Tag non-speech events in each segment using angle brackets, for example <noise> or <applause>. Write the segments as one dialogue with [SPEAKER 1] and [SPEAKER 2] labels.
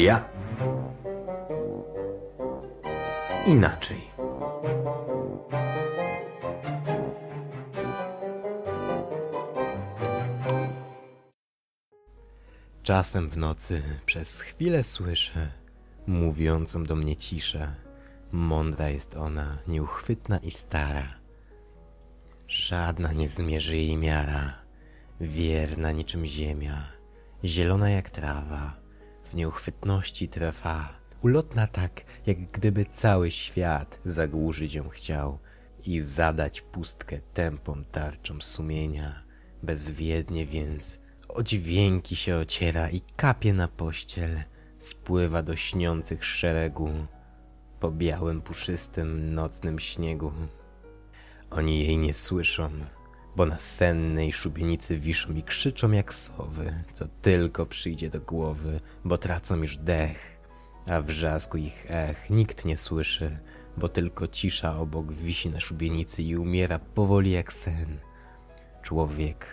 [SPEAKER 1] Biblia inaczej. Czasem w nocy przez chwilę słyszę mówiącą do mnie ciszę. Mądra jest ona, nieuchwytna i stara. Żadna nie zmierzy jej miara, wierna niczym ziemia, zielona jak trawa, w nieuchwytności trwa, ulotna tak, jak gdyby cały świat zagłuszyć ją chciał i zadać pustkę tępą tarczą sumienia. Bezwiednie więc o dźwięki się ociera i kapie na pościel, spływa do śniących szeregu po białym, puszystym, nocnym śniegu. Oni jej nie słyszą, bo na sennej szubienicy wiszą i krzyczą jak sowy, co tylko przyjdzie do głowy, bo tracą już dech, a wrzasku ich ech nikt nie słyszy, bo tylko cisza obok wisi na szubienicy i umiera powoli jak sen. Człowiek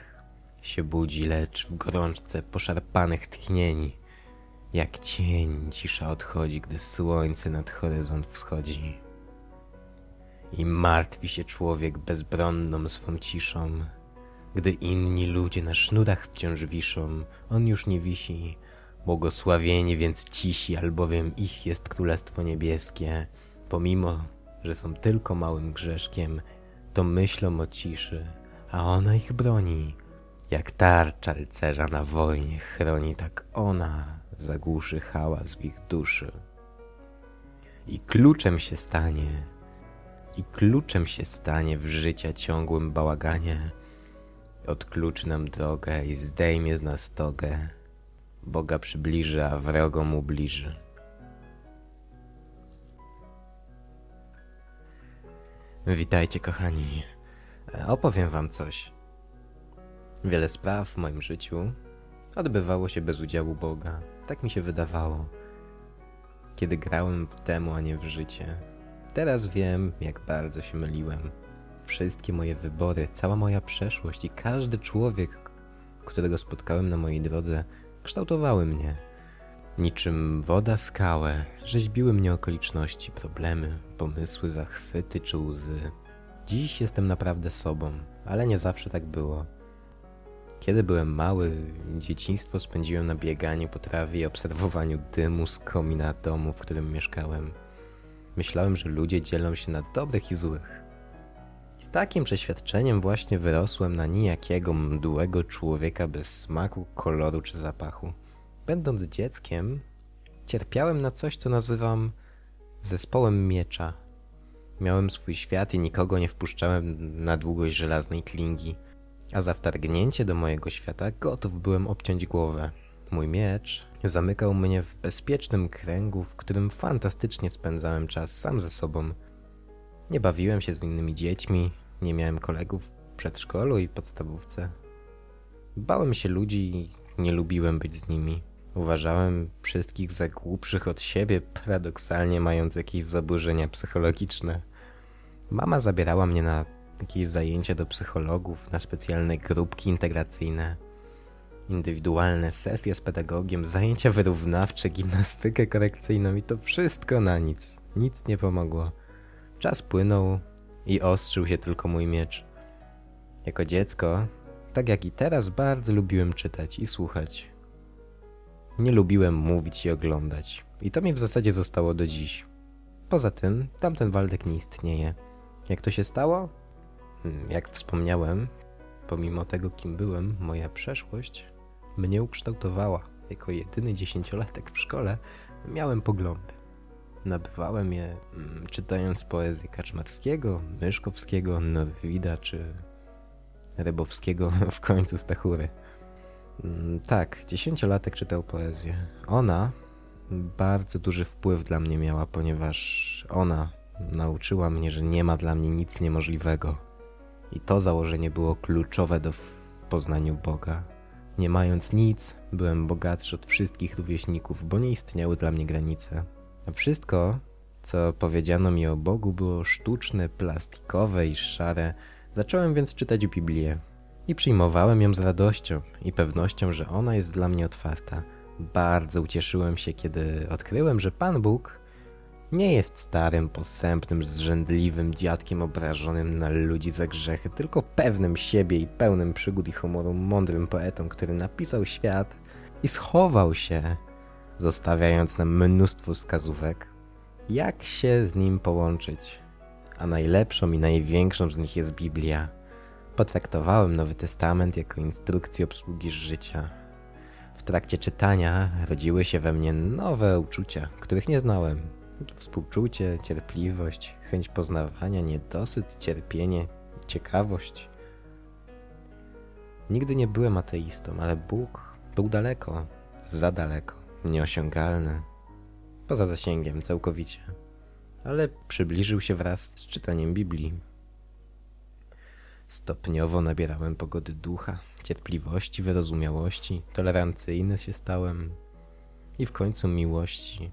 [SPEAKER 1] się budzi, lecz w gorączce poszarpanych tchnieni, jak cień cisza odchodzi, gdy słońce nad horyzont wschodzi. I martwi się człowiek bezbronną swą ciszą, gdy inni ludzie na sznurach wciąż wiszą, on już nie wisi. Błogosławieni więc cisi, albowiem ich jest Królestwo Niebieskie. Pomimo, że są tylko małym grzeszkiem, to myślą o ciszy, a ona ich broni. Jak tarcza rycerza na wojnie chroni, tak ona zagłuszy hałas w ich duszy. I kluczem się stanie, i kluczem się stanie w życia ciągłym bałaganie. Odkluczy nam drogę i zdejmie z nas togę. Boga przybliży, a wrogom ubliży. Witajcie, kochani. Opowiem wam coś. Wiele spraw w moim życiu odbywało się bez udziału Boga. Tak mi się wydawało, kiedy grałem w temu, a nie w życie. Teraz wiem, jak bardzo się myliłem. Wszystkie moje wybory, cała moja przeszłość i każdy człowiek, którego spotkałem na mojej drodze, kształtowały mnie. Niczym woda skałę, rzeźbiły mnie okoliczności, problemy, pomysły, zachwyty czy łzy. Dziś jestem naprawdę sobą, ale nie zawsze tak było. Kiedy byłem mały, dzieciństwo spędziłem na bieganiu po trawie i obserwowaniu dymu z komina domu, w którym mieszkałem. Myślałem, że ludzie dzielą się na dobrych i złych. I z takim przeświadczeniem właśnie wyrosłem na nijakiego mdłego człowieka bez smaku, koloru czy zapachu. Będąc dzieckiem, cierpiałem na coś, co nazywam zespołem miecza. Miałem swój świat i nikogo nie wpuszczałem na długość żelaznej klingi, a za wtargnięcie do mojego świata gotów byłem obciąć głowę. Mój miecz zamykał mnie w bezpiecznym kręgu, w którym fantastycznie spędzałem czas sam ze sobą. Nie bawiłem się z innymi dziećmi, nie miałem kolegów w przedszkolu i podstawówce. Bałem się ludzi i nie lubiłem być z nimi. Uważałem wszystkich za głupszych od siebie, paradoksalnie mając jakieś zaburzenia psychologiczne. Mama zabierała mnie na jakieś zajęcia do psychologów, na specjalne grupki integracyjne, indywidualne sesje z pedagogiem, zajęcia wyrównawcze, gimnastykę korekcyjną i to wszystko na nic. Nic nie pomogło. Czas płynął i ostrzył się tylko mój miecz. Jako dziecko, tak jak i teraz, bardzo lubiłem czytać i słuchać. Nie lubiłem mówić i oglądać. I to mi w zasadzie zostało do dziś. Poza tym, tamten Waldek nie istnieje. Jak to się stało? Hmm, jak wspomniałem, pomimo tego, kim byłem, moja przeszłość mnie ukształtowała. Jako jedyny dziesięciolatek w szkole miałem poglądy. Nabywałem je mm, czytając poezję Kaczmarskiego, Myszkowskiego, Norwida czy Rybowskiego <laughs> w końcu Stachury. Mm, tak, dziesięciolatek czytał poezję. Ona bardzo duży wpływ dla mnie miała, ponieważ ona nauczyła mnie, że nie ma dla mnie nic niemożliwego. I to założenie było kluczowe do poznaniu Boga. Nie mając nic, byłem bogatszy od wszystkich rówieśników, bo nie istniały dla mnie granice. A wszystko, co powiedziano mi o Bogu, było sztuczne, plastikowe i szare. Zacząłem więc czytać Biblię i przyjmowałem ją z radością i pewnością, że ona jest dla mnie otwarta. Bardzo ucieszyłem się, kiedy odkryłem, że Pan Bóg nie jest starym, posępnym, zrzędliwym dziadkiem obrażonym na ludzi za grzechy, tylko pewnym siebie i pełnym przygód i humoru mądrym poetą, który napisał świat i schował się, zostawiając nam mnóstwo wskazówek, jak się z nim połączyć. A najlepszą i największą z nich jest Biblia. Potraktowałem Nowy Testament jako instrukcję obsługi życia. W trakcie czytania rodziły się we mnie nowe uczucia, których nie znałem. Współczucie, cierpliwość, chęć poznawania, niedosyt, cierpienie, ciekawość. Nigdy nie byłem ateistą, ale Bóg był daleko, za daleko, nieosiągalny, poza zasięgiem całkowicie, ale przybliżył się wraz z czytaniem Biblii. Stopniowo nabierałem pogody ducha, cierpliwości, wyrozumiałości, tolerancyjny się stałem i w końcu miłości.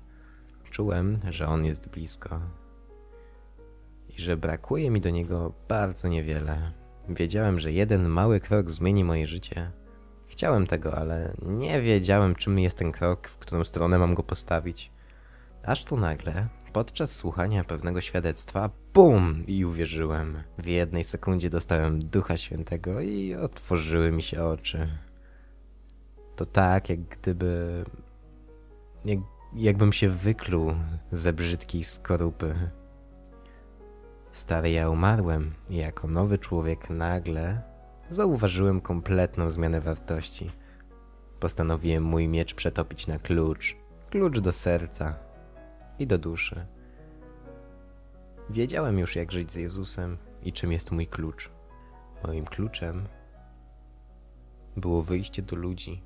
[SPEAKER 1] Czułem, że On jest blisko i że brakuje mi do Niego bardzo niewiele. Wiedziałem, że jeden mały krok zmieni moje życie. Chciałem tego, ale nie wiedziałem, czym jest ten krok, w którą stronę mam go postawić. Aż tu nagle, podczas słuchania pewnego świadectwa, BUM! I uwierzyłem. W jednej sekundzie dostałem Ducha Świętego i otworzyły mi się oczy. To tak, jak gdyby. Jak, jakbym się wykluł ze brzydkiej skorupy. Stary ja umarłem i jako nowy człowiek nagle zauważyłem kompletną zmianę wartości. Postanowiłem mój miecz przetopić na klucz. Klucz do serca i do duszy. Wiedziałem już, jak żyć z Jezusem i czym jest mój klucz. Moim kluczem było wyjście do ludzi,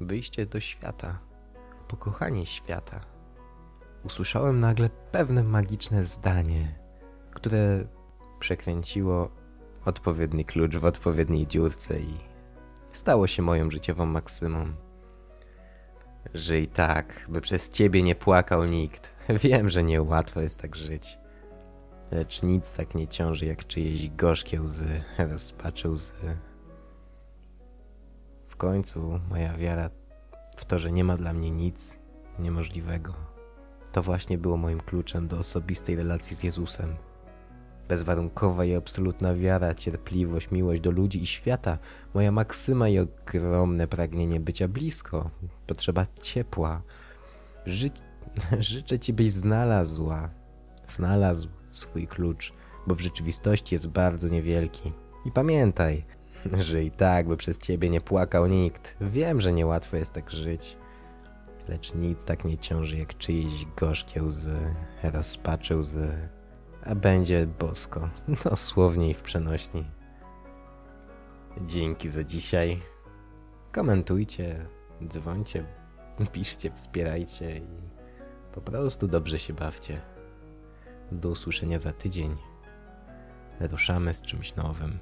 [SPEAKER 1] wyjście do świata, pokochanie świata. Usłyszałem nagle pewne magiczne zdanie, które przekręciło odpowiedni klucz w odpowiedniej dziurce i stało się moją życiową maksymą. Żyj tak, by przez ciebie nie płakał nikt. <laughs> Wiem, że niełatwo jest tak żyć. Lecz nic tak nie ciąży jak czyjeś gorzkie łzy, <laughs> rozpaczy łzy. W końcu moja wiara to, że nie ma dla mnie nic niemożliwego, to właśnie było moim kluczem do osobistej relacji z Jezusem. Bezwarunkowa i absolutna wiara, cierpliwość, miłość do ludzi i świata, moja maksyma i ogromne pragnienie bycia blisko, potrzeba ciepła. Ży <laughs> życzę Ci, byś znalazła, znalazł swój klucz, bo w rzeczywistości jest bardzo niewielki. I pamiętaj, <laughs> że i tak, by przez Ciebie nie płakał nikt. Wiem, że niełatwo jest tak żyć, lecz nic tak nie ciąży jak czyjeś gorzkie łzy, rozpaczy łzy a będzie bosko, <laughs> dosłownie i w przenośni. Dzięki za dzisiaj. Komentujcie, dzwońcie, <laughs> piszcie, wspierajcie i po prostu dobrze się bawcie. Do usłyszenia za tydzień. Ruszamy z czymś nowym.